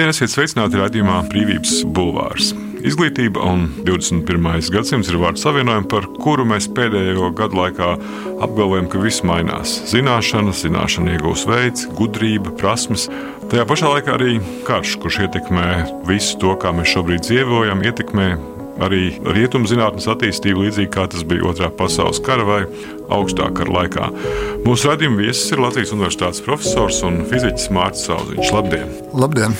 Labdien, esiet sveicināti raidījumā Brīvības Bulvārs. Izglītība un 21. gadsimts ir vārdu savienojumi, par kuru mēs pēdējo gadu laikā apgalvojam, ka viss mainās. Zināšanas, zināšanu iegūs veids, gudrība, prasmes. Tajā pašā laikā arī karš, kurš ietekmē visu to, kā mēs šobrīd dzīvojam, ietekmē arī rietumzinātnes attīstību, līdzīgi kā tas bija Otrā pasaules kara vai augstākā kara laikā. Mūsu radījuma viesis ir Latvijas Universitātes profesors un fiziķis Mārcis Kalniņš. Labdien! Labdien!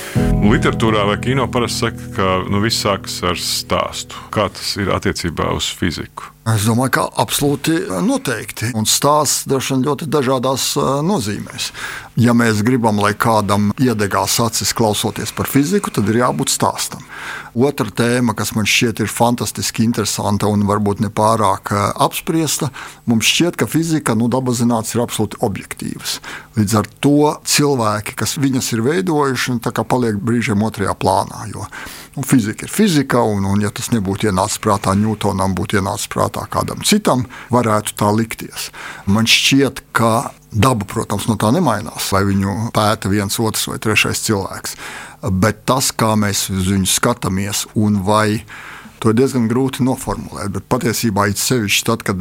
Literatūrā vai kino parasti saka, ka nu, viss sākas ar stāstu. Kā tas ir attiecībā uz fiziku? Es domāju, ka absolūti noteikti. Un stāsts droši vien ļoti dažādās nozīmēs. Ja mēs gribam, lai kādam iedegās acis klausoties par fiziku, tad ir jābūt stāstam. Otra tēma, kas man šķiet ir fantastiski interesanta un varbūt ne pārāk apspriesta, mums šķiet, ka fizika, nu, dabaszinātnes ir absolūti objektīvas. Līdz ar to cilvēki, kas viņas ir veidojuši, nu, paliek brīžiem otrajā plānā. Jo nu, fizika ir fizika, un, un ja tas nebūtu ienācis prātā Ņūtonam, būtu ienācis prātā kādam citam, varētu tā likties. Man šķiet, ka daba, protams, no tā nemainās, vai viņu pēta viens, otrs vai trešais cilvēks. Bet tas, kā mēs uz viņu skatāmies un vai To ir diezgan grūti noformulēt, bet patiesībā it sevišķi tad, kad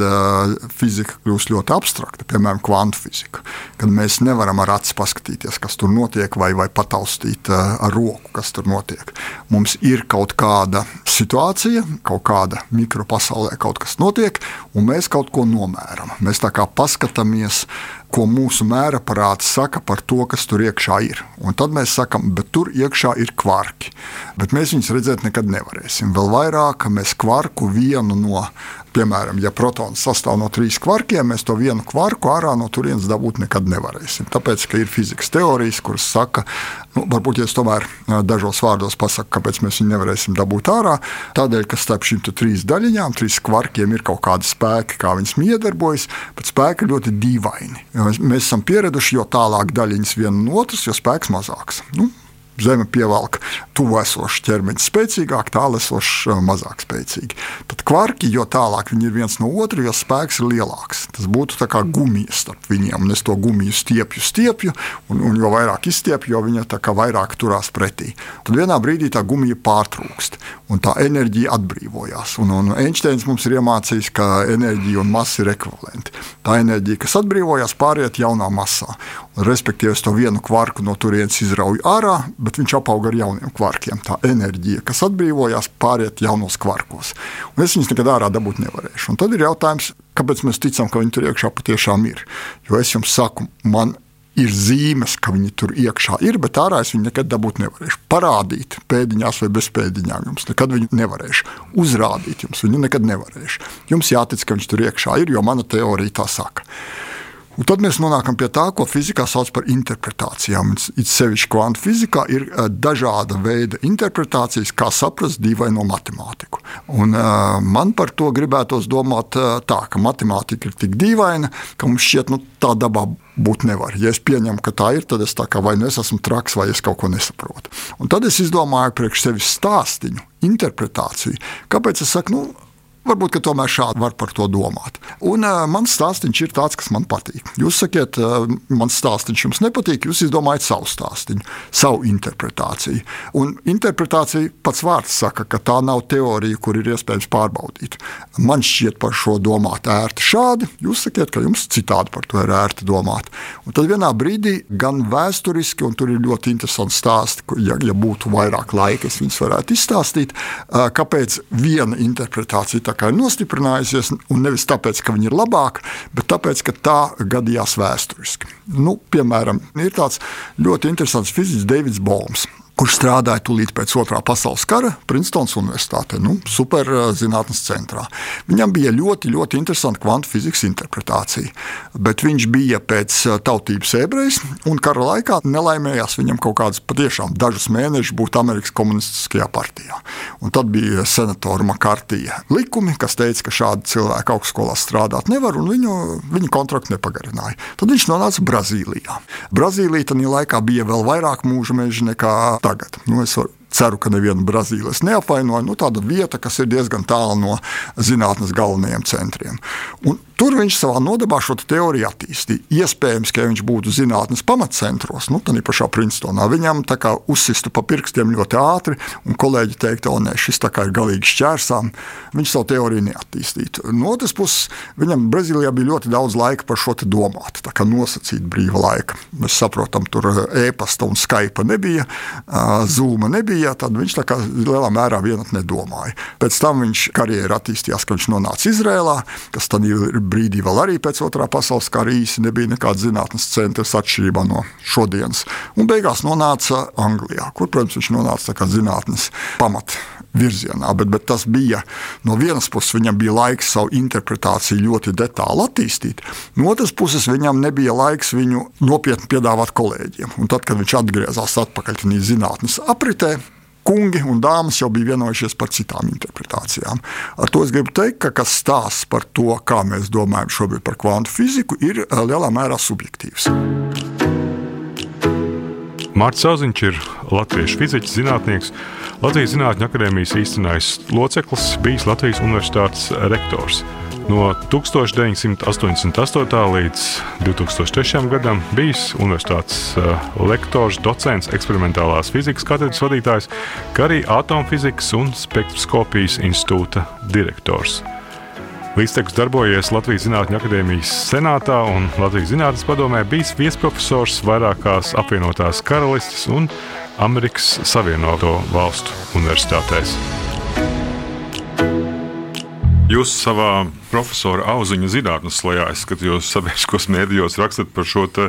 fizika kļūst ļoti abstrakta, piemēram, kvantu fizika, kad mēs nevaram ar aci paskatīties, kas tur notiek, vai, vai pataustīt ar roku, kas tur notiek. Mums ir kaut kāda situācija, kaut kāda mikropasaulē kaut kas notiek, un mēs kaut ko nomēram. Mēs tā kā paskatāmies ko mūsu mēraparāts saka par to, kas tur iekšā ir. Un tad mēs sakām, bet tur iekšā ir kvarki. Bet mēs viņus redzēt nekad nevarēsim. Vēl vairāk mēs kvarku vienu no Piemēram, ja protons sastāv no trīs kvarkiem, mēs to vienu kvarku ārā no turienes dabūt nekad nevarēsim. Tāpēc, ka ir fizikas teorijas, kuras saka, nu, varbūt es tomēr dažos vārdos pasaku, kāpēc mēs viņu nevarēsim dabūt ārā. Tādēļ, ka starp šīm trīs daļiņām, trīs kvarkiem ir kaut kādi spēki, kā viņas iedarbojas, bet spēki ir ļoti dīvaini. Mēs, mēs esam pieraduši, jo tālāk daļiņas viena no otras, jo spēks mazāks. Nu, Zeme pievelk tuvu esošu ķermeni spēcīgāk, tālu esošu mazāk spēcīgi. Tad kvarki, jo tālāk viņi ir viens no otra, jo spēks ir lielāks. Tas būtu kā gumija starp viņiem. Un es to gumiju stiepju, stiepju, un, un jo vairāk izstiepju, jo viņa vairāk turās pretī. Tad vienā brīdī tā gumija pārtrūkst, un tā enerģija atbrīvojās. Un, un Einsteins mums ir iemācījis, ka enerģija un masa ir ekvivalenti. Tā enerģija, kas atbrīvojās, pāriet jaunā masā. Respektīvi, es to vienu kvarku no turienes izrauju ārā, bet viņš apaug ar jauniem kvarkiem. Tā enerģija, kas atbrīvojās, pāriet jaunos kvarkos. Un es viņus nekad ārā dabūt nevarēšu. Un tad ir jautājums, kāpēc mēs ticam, ka viņi tur iekšā patiešām ir. Jo es jums saku, man ir zīmes, ka viņi tur iekšā ir, bet ārā es viņu nekad dabūt nevarēšu. Parādīt pēdiņās vai bez pēdiņām jums nekad viņu nevarēšu. Uzrādīt jums viņu nekad nevarēšu. Jums jātic, ka viņš tur iekšā ir, jo mana teorija tā saka. Un tad mēs nonākam pie tā, ko fizikā sauc par interpretācijām. It sevišķi kvantu fizikā ir eh, dažāda veida interpretācijas, kā saprast dīvaino matemātiku. Un, uh, man par to gribētos domāt uh, tā, ka matemātika ir tik dīvaina, ka mums šķiet, nu, tā dabā būt nevar. Ja es pieņemu, ka tā ir, tad es tā kā vai nu es esmu traks, vai es kaut ko nesaprotu. Un tad es izdomāju priekš sevis stāstīnu, interpretāciju. Kāpēc es saku, nu, Varbūt, ka tomēr šādi var par to domāt. Un uh, mans stāstījums ir tāds, kas man patīk. Jūs sakiet, uh, mans stāstījums jums nepatīk, jūs izdomājat savu stāstījumu, savu interpretāciju. Un interpretācija pats vārds saka, ka tā nav teorija, kur ir iespējams pārbaudīt. Man šķiet par šo domāt ērti šādi, jūs sakiet, ka jums citādi par to ir ērti domāt. Un tad vienā brīdī gan vēsturiski, un tur ir ļoti interesanti stāsti, ja, ja būtu vairāk laika, es viņus varētu izstāstīt, uh, kāpēc viena interpretācija ir nostiprinājusies, un nevis tāpēc, ka viņi ir labāki, bet tāpēc, ka tā gadījās vēsturiski. Nu, piemēram, ir tāds ļoti interesants fiziķis Deivids Bols kurš strādāja tūlīt pēc otrā pasaules kara Princetons Universitātē, nu, superzinātnes centrā. Viņam bija ļoti, ļoti interesanta kvantu fizikas interpretācija, bet viņš bija pēc tautības ebrejs, un kara laikā nelaimējās viņam kaut kādas patiešām dažus mēnešus būt Amerikas Komunistiskajā partijā. Un tad bija senatora Makartija likumi, kas teica, ka šādi cilvēki augstskolā strādāt nevar, un viņu, viņu kontraktu nepagarināja. Tad viņš nonāca Brazīlijā. Brazīlija tajā laikā bija vēl vairāk mūža meža nekā tagad. Nu, es varu ceru, ka nevienu Brazīlijas neapvainoju. Nu, tāda vieta, kas ir diezgan tālu no zinātnes galvenajiem centriem. Un Tur viņš savā nodabā šo teoriju attīstīja. Iespējams, ka ja viņš būtu zinātnes pamatcentros, nu, tad pašā Princetonā viņam uzsistu pa pirkstiem ļoti ātri, un kolēģi teiktu, o, nē, šis ir galīgi šķērsām. Viņš savu teoriju neattīstītu. No otras puses, viņam Brazīlijā bija ļoti daudz laika par šo domāt, tā kā nosacīt brīva laika. Mēs saprotam, tur e-pasta un Skype nebija, Zoom nebija, tad viņš tā kā lielā mērā vienotnē domāja. Pēc tam viņš karjeru attīstījās, ka viņš nonāca Izrēlā, kas tad brīdī vēl arī pēc otrā pasaules kara īsi nebija nekāds zinātnes centrs atšķirībā no šodienas. Un beigās nonāca Anglijā, kur, protams, viņš nonāca zinātnes pamat virzienā. Bet, bet tas bija no vienas puses, viņam bija laiks savu interpretāciju ļoti detāli attīstīt, no otras puses, viņam nebija laiks viņu nopietni piedāvāt kolēģiem. Un tad, kad viņš atgriezās atpakaļ zinātnes apritē, kungi un dāmas jau bija vienojušies par citām interpretācijām. Ar to es gribu teikt, ka kas stāsts par to, kā mēs domājam šobrīd par kvantu fiziku, ir eh, lielā mērā subjektīvs. Mārcis Kalniņš ir latviešu fizikas zinātnieks, Latvijas Zinātņu akadēmijas īstenais loceklis, bijis Latvijas Universitātes rektors. No 1988. līdz 2003. gadam bijis universitātes uh, lektors, docents, eksperimentālās fizikas katedras vadītājs, kā arī atomfizikas un spektroskopijas institūta direktors. Līdztekus darbojies Latvijas Zinātņu akadēmijas senātā un Latvijas Zinātnes padomē, bijis viesprofesors vairākās apvienotās karalistes un Amerikas Savienoto Valstu universitātēs. Jūs savā profesora auziņa zinātnes slēgā, es skatījos sabiedriskos mēdījos, rakstat par šo te,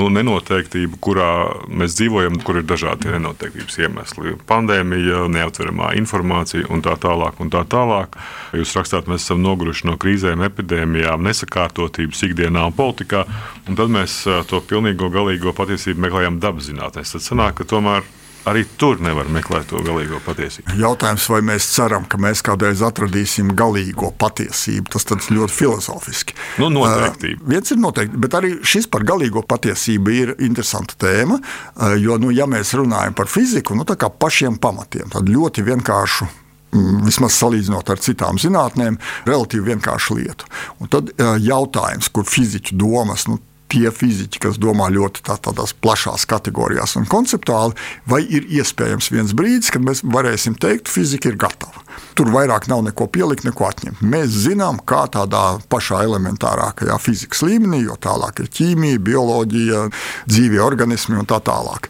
nu, nenoteiktību, kurā mēs dzīvojam, kur ir dažādi nenoteiktības iemesli. Pandēmija, neaptveramā informācija un tā tālāk. Un tā tālāk. Jūs rakstāt, mēs esam noguruši no krīzēm, epidēmijām, nesakārtotības ikdienā un politikā, un tad mēs to pilnīgo galīgo patiesību meklējam dabas zinātnēs. Tad sanāk, ka tomēr arī tur nevar meklēt to galīgo patiesību. Jautājums, vai mēs ceram, ka mēs kādreiz atradīsim galīgo patiesību, tas ir ļoti filozofiski. Nu, noteikti. Uh, viens ir noteikti, bet arī šis par galīgo patiesību ir interesanta tēma. Uh, jo, nu, ja mēs runājam par fiziku, nu, tā kā pašiem pamatiem, tad ļoti vienkāršu mm, vismaz salīdzinot ar citām zinātnēm, relatīvi vienkāršu lietu. Un tad jautājums, kur fiziķu domas, nu, tie fiziķi, kas domā ļoti tā, tādās plašās kategorijās un konceptuāli, vai ir iespējams viens brīdis, kad mēs varēsim teikt, ka fizika ir gatava. Tur vairāk nav neko pielikt, neko atņemt. Mēs zinām, kā tādā pašā elementārākajā fizikas līmenī, jo tālāk ir ķīmija, bioloģija, dzīvie organismi un tā tālāk.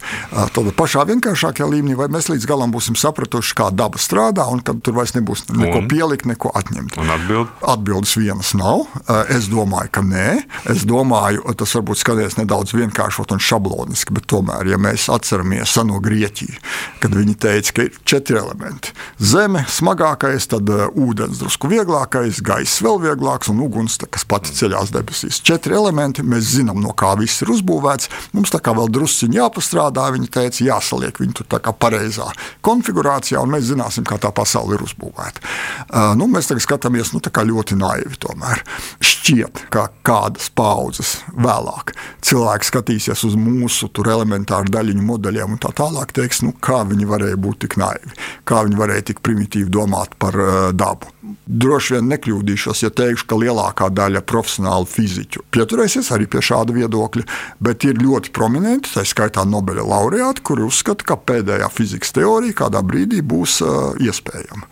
Tad pašā vienkāršākajā līmenī, vai mēs līdz galam būsim sapratuši, kā daba strādā, un kad tur vairs nebūs neko un? pielikt, neko atņemt. Atbild? Atbildes vienas nav. Es domāju, ka nē. Es domāju, tas varbūt skaties nedaudz vienkāršot un šabloniski, bet tomēr, ja mēs atceramies seno Grieķiju, kad viņi teica, ka ir četri elementi - zeme, smagāk vieglākais, tad uh, ūdens drusku vieglākais, gaiss vēl vieglāks un uguns, kas pati ceļās debesīs. Četri elementi, mēs zinām, no kā viss ir uzbūvēts. Mums tā kā vēl drusciņi jāpastrādā, viņi teica, jāsaliek viņi tur tā kā pareizā konfigurācijā, un mēs zināsim, kā tā pasaule ir uzbūvēta. Uh, nu, mēs tagad skatāmies nu, ļoti naivi. Tomēr. Šķiet, ka kādas paudzes vēlāk cilvēks skatīsies uz mūsu elementāru daļiņu modeļiem un tā tālāk, teiks, nu, kā viņi varēja būt tik naivi, kā viņi varēja tik primitīvi domāt par uh, dabu. Droši vien nekļūdīšos, ja teikšu, ka lielākā daļa profesionālu fiziķu pieturēsies arī pie šāda viedokļa, bet ir ļoti prominenti, tā skaitā Nobeļa laureāti, kuri uzskata, ka pēdējā fizikas teorija kādā brīdī būs uh, iespējama.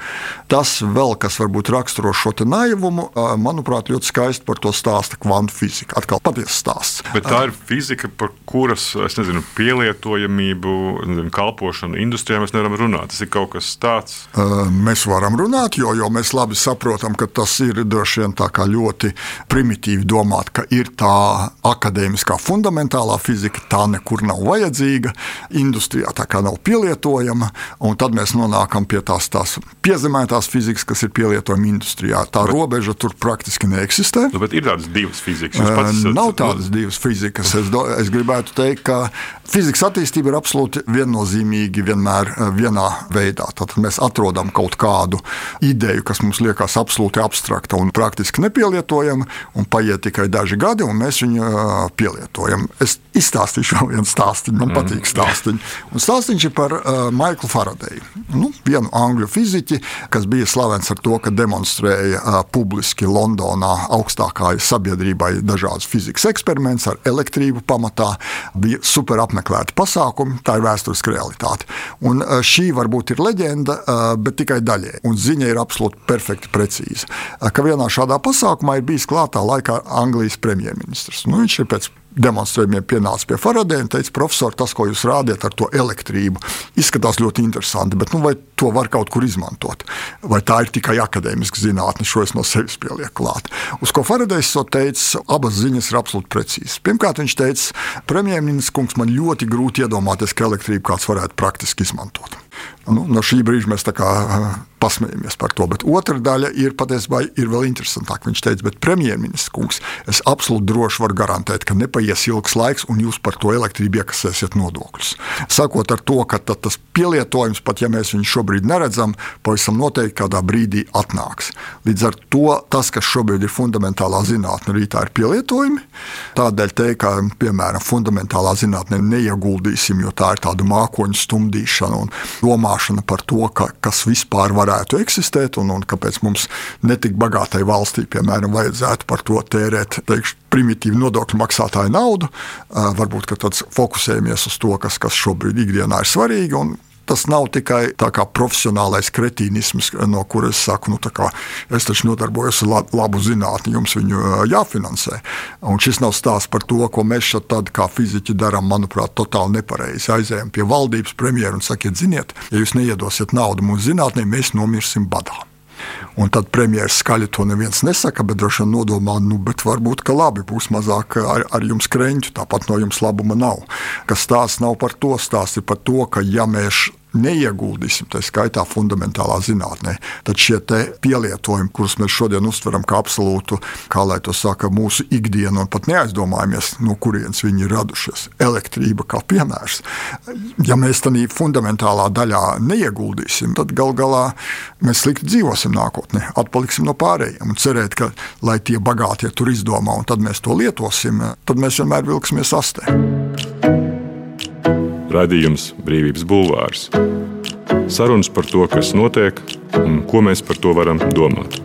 Tas vēl, kas varbūt raksturo šo naivumu, uh, manuprāt, ļoti skaisti par to stāsta kvantu fizika. Atkal patiesa stāsts. Bet tā ir fizika, par kuras nezinu, pielietojamību, nezinu, kalpošanu industrijā mēs nevaram runāt. Tas ir kaut kas tāds. Uh, mēs varam varam runāt, jo, jo mēs labi saprotam, ka tas ir droši vien ļoti primitīvi domāt, ka ir tā akadēmiskā fundamentālā fizika, tā nekur nav vajadzīga, industrijā tā kā nav pielietojama, un tad mēs nonākam pie tās, tās piezemētās fizikas, kas ir pielietojama industrijā. Tā bet, robeža tur praktiski neeksistē. Nu, ir tādas divas fizikas. Esat, nav tādas divas fizikas. Es, do, es gribētu teikt, ka fizikas attīstība ir absolūti viennozīmīga, vienmēr vienā veidā. Tad mēs atrodam kaut kādu ideju, kas mums liekas absolūti abstrakta un praktiski nepielietojama, un paiet tikai daži gadi, un mēs viņu pielietojam. Es izstāstīšu vēl vienu stāstu, man mm. patīk stāstīņi. Un stāstīņš ir par uh, Maiklu Faradeju, nu, vienu angļu fiziķi, kas bija slavens ar to, ka demonstrēja uh, publiski Londonā augstākajai sabiedrībai dažādas fizikas eksperimentus ar elektrību pamatā. Bija super apmeklēti pasākumi, tā ir vēsturiska realitāte. Un uh, šī varbūt ir leģenda, uh, bet tikai daļai. Un ziņa ir absolūti perfekti precīza. Ka vienā šādā pasākumā ir bijis klātā laikā Anglijas premjerministrs. Nu, viņš ir pēc demonstrējumiem pienāca pie Faradēna un teica, profesor, tas, ko jūs rādiet ar to elektrību, izskatās ļoti interesanti, bet nu, vai to var kaut kur izmantot? Vai tā ir tikai akadēmiska zinātne, šo es no sevis pielieku klāt? Uz ko Faradējs teica, abas ziņas ir absolūti precīzas. Pirmkārt, viņš teica, premjerministrs kungs, man ļoti grūti iedomāties, ka elektrību kāds varētu praktiski izmantot. Nu, no šī brīža mēs pasmējamies par to. Bet otra daļa ir patiesībā ir vēl interesantāka. Viņš teica, bet premjerministrs kungs, es absolūti droši varu garantēt, ka nepaies ilgs laiks, un jūs par to elektrību iekasēsiet nodokļus. Sākot ar to, ka tas pielietojums, pat ja mēs viņu šobrīd neredzam, pavisam noteikti kādā brīdī atnāks. Līdz ar to tas, kas šobrīd ir fundamentālā zinātnē, rītā ir pielietojumi. Tādēļ teikt, ka piemēram fundamentālā zinātnē neieguldīsim, jo tā ir tāda mākoņu stumdīšana un domāšana par to, ka, kas vispār varētu eksistēt un, un kāpēc mums netik bagātai valstī, piemēram, vajadzētu par to tērēt teikšu, primitīvu nodokļu maksātāju naudu. Varbūt tad fokusējamies uz to, kas, kas šobrīd ikdienā ir svarīgi. Tas nav tikai profesionālais kretīnisms, no kuras es saku, nu, kā, es taču nodarbojos ar labu zinātni, jums viņu jāfinansē. Un šis nav stāsts par to, ko mēs šeit, tad, kā fiziķi, darām, manuprāt, totāli nepareizi. Aizējām pie valdības premjera un sakiet, ziniet, ja jūs neiedosiet naudu mūsu zinātnē, mēs nomirsim badā. Un tad premjerministrs skaļi to neviens nesaka, bet droši vien nodomā, nu, bet varbūt, ka labi būs mazāk ar, ar jums kreņķu, tāpat no jums labuma nav. Kas stāsts nav par to, stāsts ir par to, ka ja mēs neieguldīsim, tā skaitā fundamentālā zinātnē, tad šie pielietojumi, kurus mēs šodien uztveram kā absolūtu, kā lai to saka, mūsu ikdienu, un pat neaizdomājamies, no kurienes viņi ir radušies. Elektrība kā piemērs. Ja mēs tādā fundamentālā daļā neieguldīsim, tad gal galā mēs slikti dzīvosim nākotnē, atpaliksim no pārējiem un cerēt, ka lai tie bagātie tur izdomā, un tad mēs to lietosim, tad mēs vienmēr vilksimies astē. Radījums Brīvības Bulvārs. Sarunas par to, kas notiek un ko mēs par to varam domāt.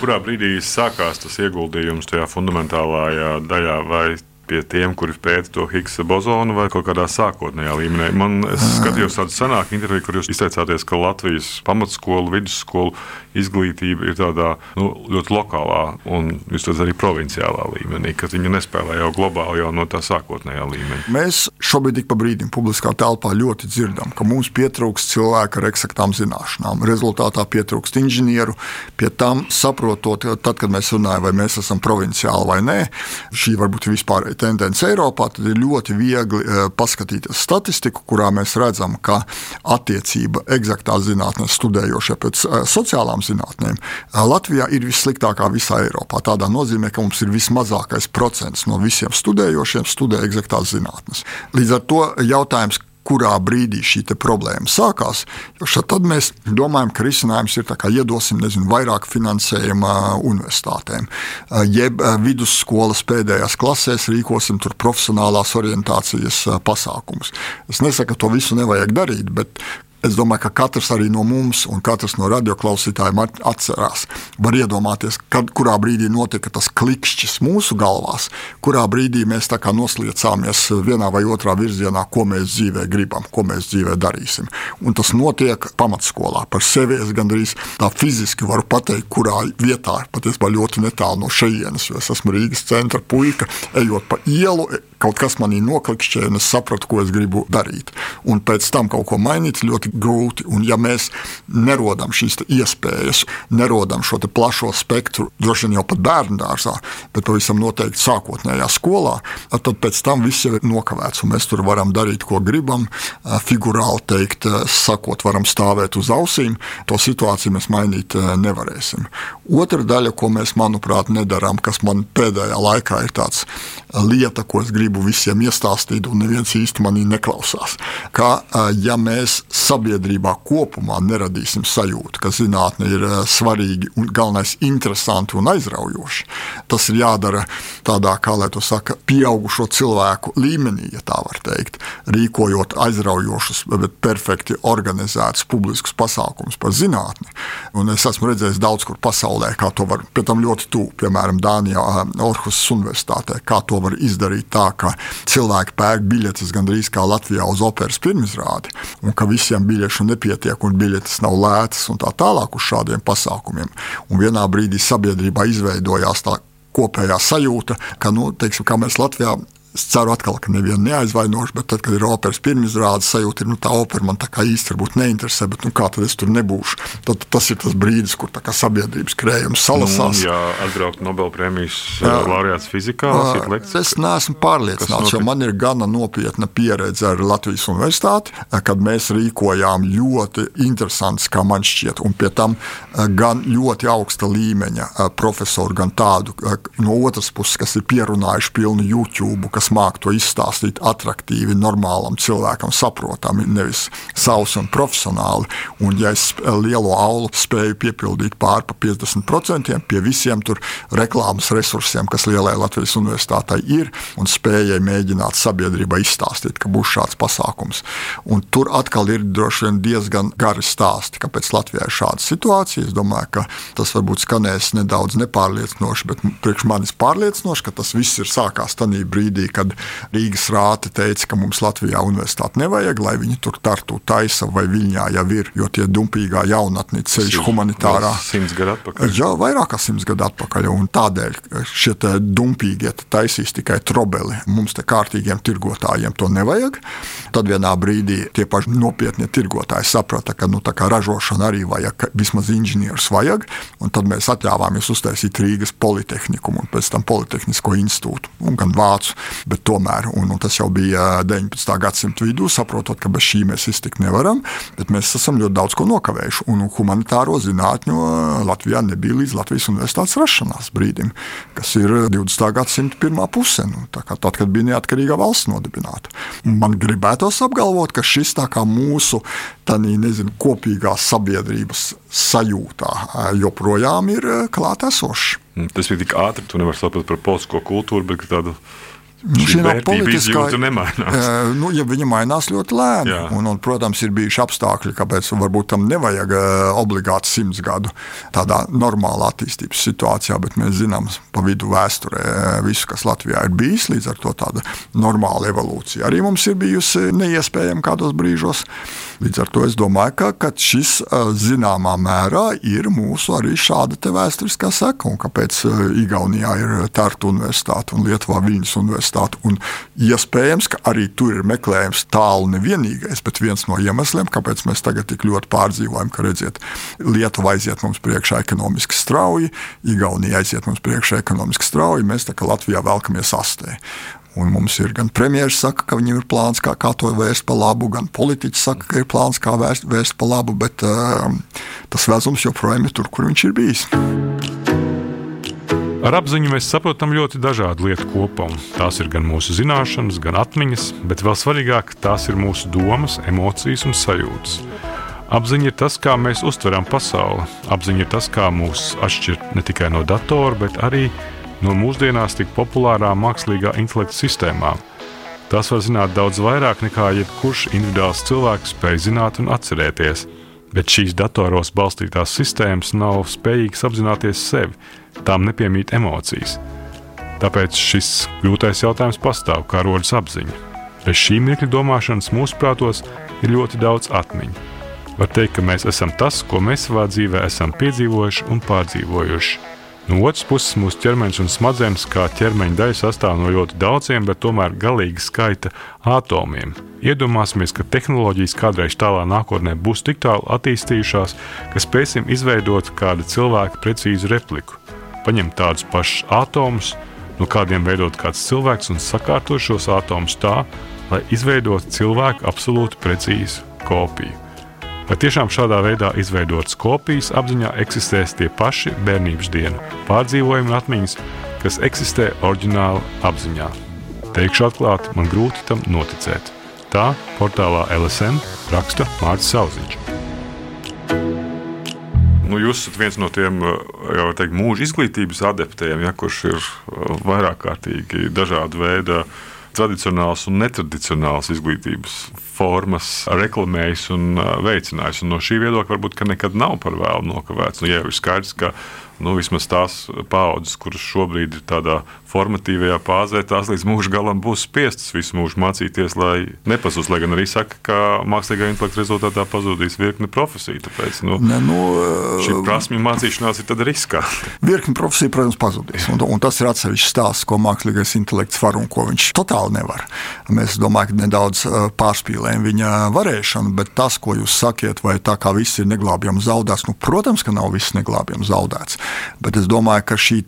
Kurā brīdī sākās tas ieguldījums tajā fundamentālajā daļā, vai pie tiem, kuri pēta to Higgsa bozonu, vai kaut kādā sākotnējā līmenī. Man skatījos tādu senāku interviju, kur jūs izteicāties, ka Latvijas pamatskola, vidusskola izglītība ir tādā nu, ļoti lokālā un arī provinciālā līmenī, ka viņi nespēlē jau globāli jau no tā sākotnējā līmeņa. Mēs šobrīd ik pa brīdim publiskā telpā ļoti dzirdam, ka mums pietrūkst cilvēku ar eksaktām zināšanām. Rezultātā pietrūkst inženieru, pie tam saprotot, tad, kad mēs runājam, vai mēs esam provinciāli vai nē, šī varbūt ir vispārēja tendence Eiropā, tad ir ļoti viegli eh, paskatīties statistiku, kurā mēs redzam, ka attiecība eksaktā zinātnē studējošie pēc eh, sociālām zinātnēm eh, Latvijā ir vissliktākā visā Eiropā. Tādā nozīmē, ka mums ir vismazākais procents no visiem studējošiem studē eksaktās zinātnes. Līdz ar to jautājums, kurā brīdī šī problēma sākās. Tad mēs domājam, ka risinājums ir iedosim nezinu, vairāk finansējuma universitātēm, jeb vidusskolas pēdējās klasēs rīkosim profesionālās orientācijas pasākumus. Es nesaku, ka to visu nevajag darīt, bet Es domāju, ka katrs arī no mums, un katrs no radioklausītājiem atcerās, var iedomāties, kad, kurā brīdī notika tas klikšķis mūsu galvās, kurā brīdī mēs nosliecāmies vienā vai otrā virzienā, ko mēs dzīvē gribam, ko mēs dzīvē darīsim. Un tas notiek pamatskolā. Par sevi es gandrīz tā fiziski varu pateikt, kurā vietā, patiesībā ļoti netālu no šejienes, jo es esmu Rīgas centra puika, ejot pa ielu, kaut kas manī noklikšķēja, un es sapratu, ko es gribu darīt. Un pēc tam kaut ko mainīt ļoti grūti. Un, ja mēs nerodam šīs iespējas, nerodam šo plašo spektru, droši vien jau pat bērnu dārzā, bet pavisam noteikti sākotnējā skolā, tad pēc tam viss jau ir nokavēts. Mēs tur varam darīt, ko gribam, figurāli teikt, sakot, varam stāvēt uz ausīm. To situāciju mēs mainīt nevarēsim. Otra daļa, ko mēs, manuprāt, nedarām, kas man pēdējā laikā ir tāds lieta, ko es gribu visiem iestāstīt, un neviens īsti manī neklausās. Ka, ja mēs sabiedrībā kopumā neradīsim sajūtu, ka zinātne ir svarīga un galvenais interesanti un aizraujoši, tas ir jādara tādā, kā lai to saka, pieaugušo cilvēku līmenī, ja tā var teikt, rīkojot aizraujošus, bet perfekti organizētus publiskus pasākumus par zinātni. Un es esmu redzējis daudz kur pasaulē, kā to var, pie tam ļoti tuvu, piemēram, Dānijā, Orhusas Universitātē, kā to var izdarīt tā, ka cilvēki pērk biļetes gandrīz kā Latvijā uz operas pirmizrādi, un ka visiem biļešu nepietiek un biļetes nav lētas un tā tālāk uz šādiem pasākumiem. Un vienā brīdī sabiedrībā izveidojās tā kopējā sajūta, ka, nu, teiksim, kā mēs Latvijā Es ceru, atkal, ka nevienu neaizvainošu, bet tad, kad ir operas pirmizrāde, sajūta ir, nu, tā opera man tā kā īsti neinteresē, bet nu, kā tad es tur nebūšu? Tad, tas ir tas brīdis, kur sabiedrības krējums salasās. Nu, jā, atbraukt Nobelpremijas laureāts fizikā, lasīt lekcijas. Es neesmu pārliecināts, jo man ir gana nopietna pieredze ar Latvijas universitāti, kad mēs rīkojām ļoti interesants, kā man šķiet, un pie tam gan ļoti augsta līmeņa profesoru, gan tādu no otras puses, kas ir pierunājuši pilnu YouTube kas māk to izstāstīt attraktīvi, normālam cilvēkam, saprotami, nevis savs un profesionāli. Un, ja es lielo aulu spēju piepildīt pār pa 50% pie visiem tur reklāmas resursiem, kas lielai Latvijas universitātei ir, un spējai mēģināt sabiedrībai izstāstīt, ka būs šāds pasākums. Un tur atkal ir droši vien diezgan gari stāsti, kāpēc Latvijā ir šāda situācija. Es domāju, ka tas varbūt skanēs nedaudz nepārliecinoši, bet priekš manis pārliecinoši, ka tas viss ir sākās tajā brīdī, kad Rīgas rāte teica, ka mums Latvijā universitāti nevajag, lai viņi tur tartu taisa vai viņā jau ir, jo tie dumpīgā jaunatni ceļš humanitārā. Simts gadu atpakaļ. Jā, vairāk kā simts gadu atpakaļ, un tādēļ šie dumpīgie taisīs tikai trobeli. Mums te kārtīgiem tirgotājiem to nevajag. Tad vienā brīdī tie paši nopietnie tirgotāji saprata, ka nu, ražošana arī vajag, vismaz inženierus vajag, un tad mēs atļāvāmies uztaisīt Rīgas politehniku un pēc tam Politehnisko institūtu, un gan Vācu Bet tomēr, un, un tas jau bija 19. gadsimta vidū, saprotot, ka bez šī mēs iztikt nevaram, bet mēs esam ļoti daudz ko nokavējuši. Un humanitāro zinātņu Latvijā nebija līdz Latvijas universitātes rašanās brīdim, kas ir 20. gadsimta pirmā puse, nu, tad, kad bija neatkarīga valsts nodibināta. Man gribētos apgalvot, ka šis tā kā mūsu tādā, nezinu, kopīgā sabiedrības sajūtā joprojām ir klātesošs. Tas bija tik ātri, tu nevari saprast par politisko kultūru, bet tādu Nu, šī nav politiskā nemainās. Nu, ja viņa mainās ļoti lēni, un, un, protams, ir bijuši apstākļi, kāpēc varbūt tam nevajag obligāti simts gadu tādā normālā attīstības situācijā, bet mēs zinām pa vidu vēsturē visu, kas Latvijā ir bijis, līdz ar to tāda normāla evolūcija. Arī mums ir bijusi neiespējama kādos brīžos. Līdz ar to es domāju, ka, ka šis zināmā mērā ir mūsu arī šāda vēsturiskā seka, un kāpēc Igaunijā ir Tartu universitāte un Lietuvā Viņas universitāte. Un iespējams, ka arī tur ir meklējums tālu nevienīgais, bet viens no iemesliem, kāpēc mēs tagad tik ļoti pārdzīvojam, ka redziet, Lietuva aiziet mums priekšā ekonomiski strauji, Igaunija aiziet mums priekšā ekonomiski strauji, mēs tā kā Latvijā velkamies astē. Un mums ir gan premjerministrs, saka, ka viņam ir plāns, kā, kā to vērst par labu, gan politiķis saka, ka ir plāns, kā vērst, vērst par labu, bet uh, tas vezums joprojām ir tur, kur viņš ir bijis. Ar apziņu mēs saprotam ļoti dažādu lietu kopumu. Tās ir gan mūsu zināšanas, gan atmiņas, bet vēl svarīgāk tās ir mūsu domas, emocijas un sajūtas. Apziņa ir tas, kā mēs uztveram pasauli. Apziņa ir tas, kā mūs atšķir ne tikai no datora, bet arī no mūsdienās tik populārām mākslīgā intelekta sistēmām. Tās var zināt daudz vairāk nekā jebkurš individuāls cilvēks spēj zināt un atcerēties, bet šīs datoros balstītās sistēmas nav spējīgas apzināties sevi tām nepiemīt emocijas. Tāpēc šis grūtais jautājums pastāv, kā rodas apziņa. Bez šī mirkļa domāšanas mūsu prātos ir ļoti daudz atmiņu. Var teikt, ka mēs esam tas, ko mēs savā dzīvē esam piedzīvojuši un pārdzīvojuši. No otras puses, mūsu ķermenis un smadzenes kā ķermeņa daļa sastāv no ļoti daudziem, bet tomēr galīgi skaita atomiem. Iedomāsimies, ka tehnoloģijas kādreiz tālā nākotnē būs tik tālu attīstījušās, ka spēsim izveidot kādu cilvēku precīzu repliku. Paņemt tādus pašus atomus, no kādiem veidot kāds cilvēks un sakārtot šos atomus tā, lai izveidotu cilvēku absolūti precīzu kopiju. Vai tiešām šādā veidā izveidotas kopijas apziņā eksistēs tie paši bērnības dienu pārdzīvojumi un atmiņas, kas eksistē oriģināli apziņā? Teikšu atklāti, man grūti tam noticēt. Tā portālā LSM raksta Mārcis Zauziņš. Nu, jūs esat viens no tiem teikt, mūža izglītības adeptiem, ja, kurš ir vairāk kārtīgi dažādu veidu tradicionāls un netradicionāls izglītības formas reklamējis un veicinājis. Un no šī viedokļa varbūt nekad nav par vēlu nokavēts. Nu, ja ir skaidrs, ka nu, vismaz tās paudzes, kuras šobrīd ir tādā formatīvajā fāzē, tās līdz mūža galam būs spiestas visu mūžu mācīties, lai nepazūd. Lai gan arī saka, ka mākslīgā intelekta rezultātā pazudīs virkni profesiju. Tāpēc nu, ne, nu, šī prasmju mācīšanās ir riskanta. Virkni profesiju, protams, pazudīs. Un, un tas ir atsevišķs stāsts, ko mākslīgais intelekts var un ko viņš totāli nevar. Mēs domājam, ka nedaudz pārspīlējam viņa varēšanu, bet tas, ko jūs sakiet, vai tā kā viss ir neglābjami zaudēts, nu, protams, ka nav viss neglābjami zaudēts. Bet es domāju, ka šī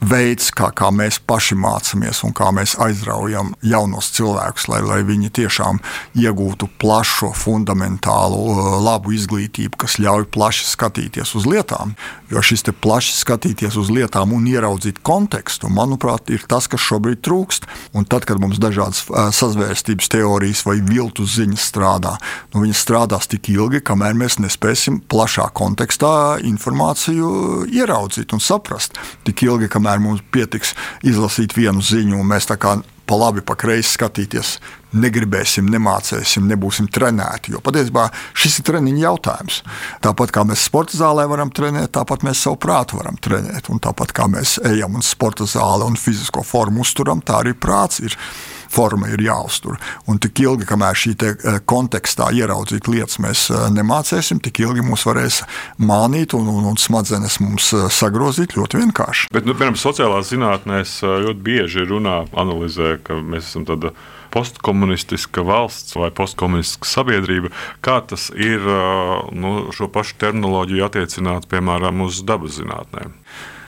veids, kā, kā mēs paši mācāmies un kā mēs aizraujam jaunos cilvēkus, lai, lai viņi tiešām iegūtu plašu, fundamentālu, uh, labu izglītību, kas ļauj plaši skatīties uz lietām. Jo šis plaši skatīties uz lietām un ieraudzīt kontekstu, manuprāt, ir tas, kas šobrīd trūkst. Un tad, kad mums dažādas sazvērstības teorijas vai viltus ziņas strādā, nu, viņas strādās tik ilgi, kamēr mēs nespēsim plašā kontekstā informāciju ieraudzīt un saprast. Tik ilgi, kamēr mums pietiks izlasīt vienu ziņu, un mēs tā kā pa labi, pa kreisi skatīties, negribēsim, nemācīsim, nebūsim trenēti. Jo patiesībā šis ir treniņa jautājums. Tāpat kā mēs sporta zālē varam trenēt, tāpat mēs savu prātu varam trenēt. Un tāpat kā mēs ejam uz sporta zāli un fizisko formu uzturam, tā arī prāts ir forma ir jāuztur. Un tik ilgi, kamēr šī eh, kontekstā ieraudzīt lietas mēs eh, nemācīsim, tik ilgi mūs varēs mānīt un, un, un smadzenes mums eh, sagrozīt ļoti vienkārši. Bet, nu, piemēram, sociālās zinātnēs ļoti bieži runā, analizē, ka mēs esam tāda postkomunistiska valsts vai postkomunistiska sabiedrība, kā tas ir nu, šo pašu terminoloģiju attiecināt piemēram uz dabas zinātnēm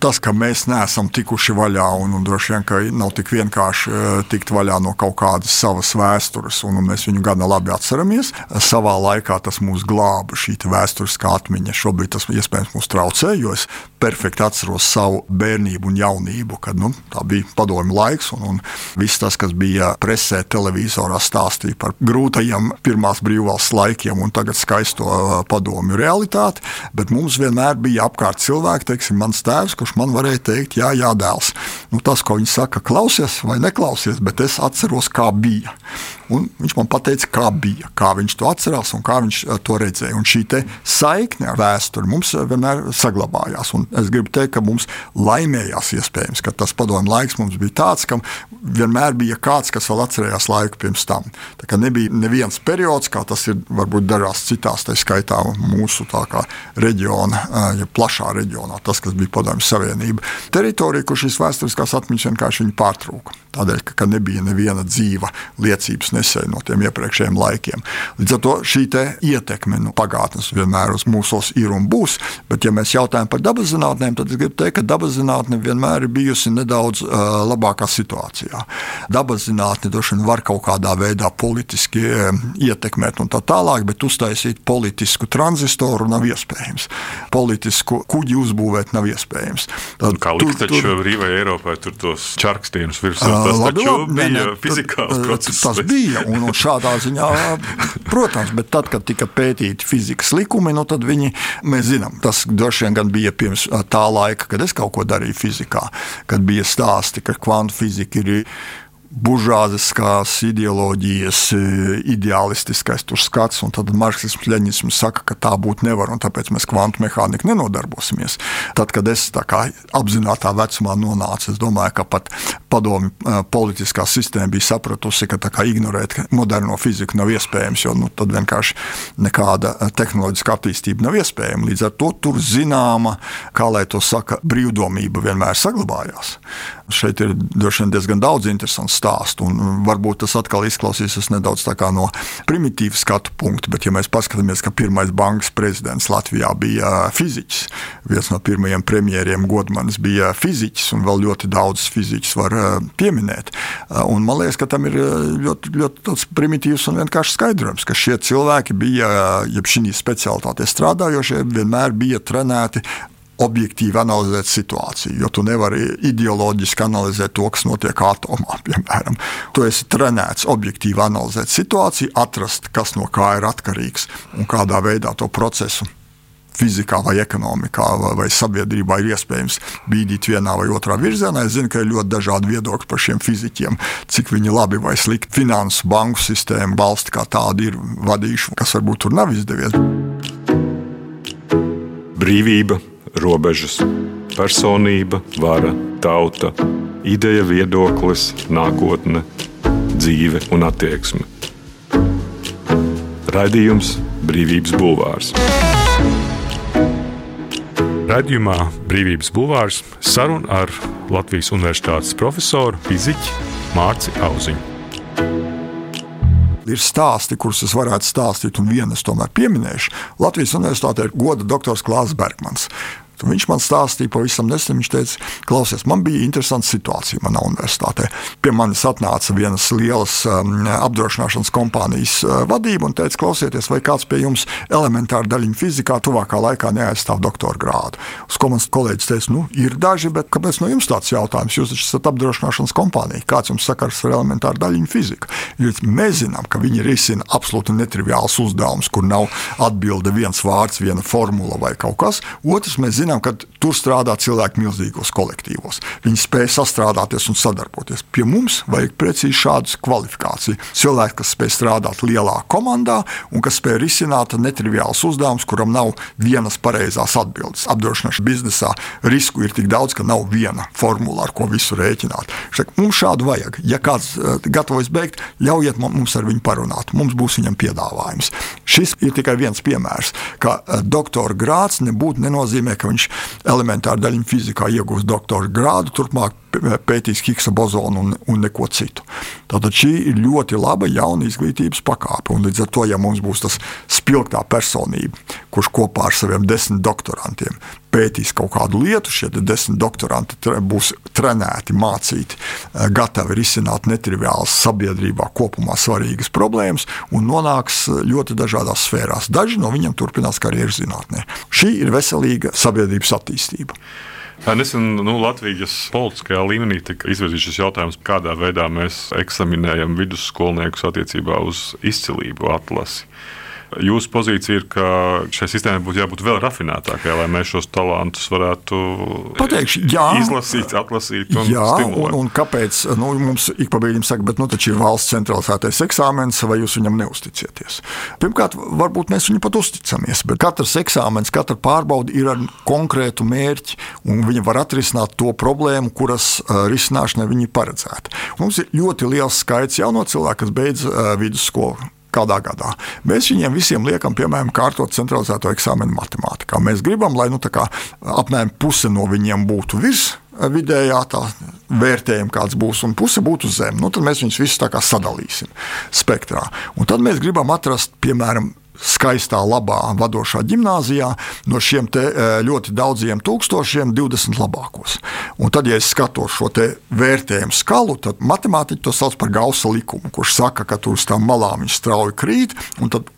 tas, ka mēs neesam tikuši vaļā, un, un droši vien, ka nav tik vienkārši uh, tikt vaļā no kaut kādas savas vēstures, un, un mēs viņu gana labi atceramies. Savā laikā tas mūs glāba, šī vēsturiskā atmiņa. Šobrīd tas iespējams mūs traucē, jo es perfekti atceros savu bērnību un jaunību, kad nu, tā bija padomju laiks, un, un viss tas, kas bija presē, televizorā, stāstīja par grūtajiem pirmās brīvvalsts laikiem un tagad skaisto uh, padomju realitāti. Bet mums vienmēr bija apkārt cilvēki, teiksim, mans tēvs, kurš man varēja teikt, jā, jā dēls. Nu, tas, ko viņi saka, klausies vai neklausies, bet es atceros, kā bija. Un viņš man teica, kā bija, kā viņš to atcerās un kā viņš eh, to redzēja. Un šī saikne ar vēsturi mums eh, vienmēr saglabājās. Un es gribu teikt, ka mums laimējās iespējams, ka tas padomju laiks mums bija tāds, ka vienmēr bija kāds, kas vēl atcerējās laiku pirms tam. Tā kā nebija neviens periods, kā tas ir varbūt dažās citās, tā skaitā mūsu reģiona, eh, ja plašā reģionā, tas, kas bija padomju savienība. Teritorija, kur šīs vēsturiskās atmiņas vienkārši pārtrūka. Tādēļ, ka nebija neviena dzīva liecības nesēja no tiem iepriekšējiem laikiem. Līdz ar to šī ietekme no pagātnes vienmēr uz mūsos ir un būs. Bet, ja mēs jautājam par dabas zinātnēm, tad es gribu teikt, ka dabas zinātne vienmēr ir bijusi nedaudz uh, labākā situācijā. Dabas zinātne droši vien var kaut kādā veidā politiski uh, ietekmēt un tā tālāk, bet uztaisīt politisku transistoru nav iespējams. Politisku kuģi uzbūvēt nav iespējams. Tad, kā likt taču brīvai Eiropai tur tos čarkstienus virsū? Tas labi, labi, bija ne, fizikāls process. Tas bija, un, šādā ziņā, protams, bet tad, kad tika pētīti fizikas likumi, nu, tad viņi, mēs zinām, tas droši vien bija pirms tā laika, kad es kaut ko darīju fizikā, kad bija stāsti, ka kvantu fizika ir buržāziskās ideoloģijas, e, ideālistiskais skats, un tad marksisms, leņķisms saka, ka tā būt nevar, un tāpēc mēs kvantu mehāniku nenodarbosimies. Tad, kad es apzināti vecumā nonācu, es domāju, ka pat padomi e, politiskā sistēma bija sapratusi, ka ignorēt moderno fiziku nav iespējams, jo nu, tad vienkārši nekāda e, tehnoloģiska attīstība nav iespējama. Līdz ar to tur zināma, kā lai to saka, brīvdomība vienmēr saglabājās. Šeit ir diezgan daudz interesantu stāstu, un varbūt tas atkal izklausīsies nedaudz no primitīva skatu punkta, bet, ja mēs paskatāmies, ka pirmais bankas prezidents Latvijā bija fiziķis, viens no pirmajiem premjeriem Godmanis bija fiziķis, un vēl ļoti daudz fiziķus var eh, pieminēt. Eh, un man liekas, ka tam ir eh, ļoti, ļoti primitīvs un vienkāršs skaidrojums, ka šie cilvēki bija, jeb šī specialitāte strādājošie, vienmēr bija trenēti objektīvi analizēt situāciju, jo tu nevari ideoloģiski analizēt to, kas notiek atomā. Piemēram. Tu esi trenēts objektīvi analizēt situāciju, atrast, kas no kā ir atkarīgs un kādā veidā to procesu. Fizikā, vai ekonomikā, vai, vai sabiedrībā ir iespējams bīdīt vienā vai otrā virzienā. Es zinu, ka ir ļoti dažādi viedokļi par šiem fizikiem, cik viņi labi vai slikti finansu, banku sistēmu, valsti kā tādu ir vadījuši, kas varbūt tur nav izdevies. Brīvība robežas, personība, vara, tauta, ideja, viedoklis, nākotne, dzīve un attieksme. Raidījums Brīvības Bulvārs. Radījumā Brīvības Bulvārs saruna ar Latvijas Universitātes profesoru fiziķu Mārci Auziņu ir stāsti, kurus es varētu stāstīt, un vienu es tomēr pieminēšu. Latvijas Universitātē ir goda doktors Klāsts Bergmans. Viņš man stāstīja pavisam nesen, viņš teica, klausies, man bija interesanta situācija manā universitātē. Pie manis atnāca vienas lielas um, apdrošināšanas kompānijas uh, vadība un teica, klausieties, vai kāds pie jums elementāri daļiņu fizikā tuvākā laikā neaizstāv doktora grādu. Uz ko mans kolēģis teica, nu, ir daži, bet kāpēc no jums tāds jautājums? Jūs taču esat apdrošināšanas kompānija. Kāds jums sakars ar elementāru daļiņu fiziku? Jo mēs zinām, ka viņi risina absolūti netriviāls uzdevums, kur nav atbilde viens vārds, viena formula vai kaut kas. Otrs, mēs zinām, zinām, ka tur strādā cilvēki milzīgos kolektīvos. Viņi spēj sastrādāties un sadarboties. Pie mums vajag precīzi šādu kvalifikāciju. Cilvēki, kas spēj strādāt lielā komandā un kas spēj risināt netriviālus uzdevumus, kuram nav vienas pareizās atbildes. Apdrošināšanas biznesā risku ir tik daudz, ka nav viena formula, ar ko visu rēķināt. Šak, mums šādu vajag. Ja kāds uh, gatavojas beigt, ļaujiet mums ar viņu parunāt. Mums būs viņam piedāvājums. Šis ir tikai viens piemērs, ka uh, doktora grāts nebūtu nenozīmē, ka viņš elementāri daļiņu fizikā iegūs doktora grādu, turpmāk pētīs Higsa bozonu un, un neko citu. Tātad šī ir ļoti laba jauna izglītības pakāpe. Līdz ar to, ja mums būs tas spilgtā personība, kurš kopā ar saviem desmit doktorantiem pētīs kaut kādu lietu, šie desmit doktoranti būs trenēti, mācīti, eh, gatavi risināt netriviālas sabiedrībā kopumā svarīgas problēmas un nonāks ļoti dažādās sfērās. Daži no viņiem turpinās karjeras zinātnē. Šī ir veselīga sabiedrības attīstība. Nesen nu, Latvijas politiskajā līmenī tika izvirzīts šis jautājums, kādā veidā mēs eksaminējam vidusskolniekus attiecībā uz izcilību atlasi. Jūsu pozīcija ir, ka šai sistēmai būtu jābūt vēl rafinētākai, lai mēs šos talantus varētu Pateikšu, jā, izlasīt, atlasīt un jā, stimulēt. Un, un kāpēc nu, mums ik pa brīdim saka, bet nu, taču ir valsts centralizētais eksāmens, vai jūs viņam neusticieties? Pirmkārt, varbūt mēs viņu pat uzticamies, bet katrs eksāmens, katra pārbauda ir ar konkrētu mērķi, un viņi var atrisināt to problēmu, kuras risināšanai viņi paredzēta. Mums ir ļoti liels skaits jauno cilvēku, kas beidz vidusskolu kādā gadā. Mēs viņiem visiem liekam, piemēram, kārtot centralizēto eksāmenu matemātikā. Mēs gribam, lai nu, kā, apmēram puse no viņiem būtu virs eh, vidējā tā vērtējuma, kāds būs, un puse būtu zem. Nu, tad mēs viņus visus sadalīsim spektrā. Un tad mēs gribam atrast, piemēram, skaistā, labā, vadošā gimnājā no šiem e, ļoti daudziem tūkstošiem 20 labākos. Un tad, ja es skatos šo vērtējumu skalu, tad matemātiķi to sauc par gausa likumu, kurš saka, ka tur uz tām malām viņš strauji krīt, tad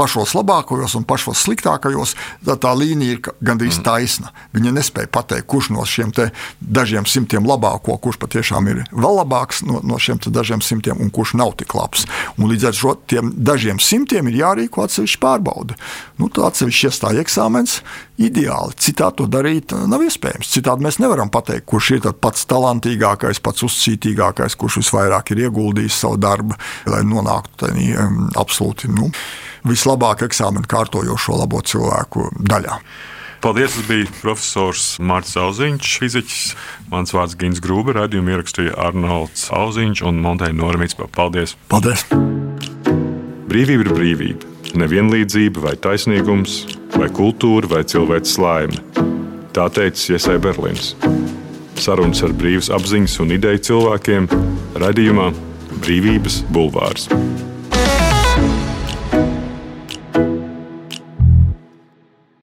pašos labākajos un pašos sliktākajos, tad tā līnija ir gandrīz mm. taisna. Viņa nespēja pateikt, kurš no šiem dažiem simtiem labāko, kurš patiešām ir vēl labāks no, no šiem dažiem simtiem un kurš nav tik labs. Un līdz ar šo tiem dažiem simtiem ir jārīko atsevišķi pārbauda. Nu, tā atsevišķi iestāja eksāmens ideāli. Citādi to darīt nav iespējams. Citādi mēs nevaram pateikt, kurš ir pats talantīgākais, pats uzcītīgākais, kurš visvairāk ir ieguldījis savu darbu, lai nonāktu tādā um, absolūti nu, vislabāk eksāmenu kārtojošo labo cilvēku daļā. Paldies! Tas bija profesors Mārcis Zauziņš, fiziķis. Mans vārds Gins Grūber, radījumu ierakstīja Arnolds Zauziņš un Monteja Normīts. Paldies! Paldies! Brīvība ir brīvība. Nevienlīdzība vai taisnīgums, vai kultūra vai cilvēks laime. Tā teica Iesai Berlīns. Sarunas ar brīvas apziņas un ideju cilvēkiem radījumā Brīvības bulvārs.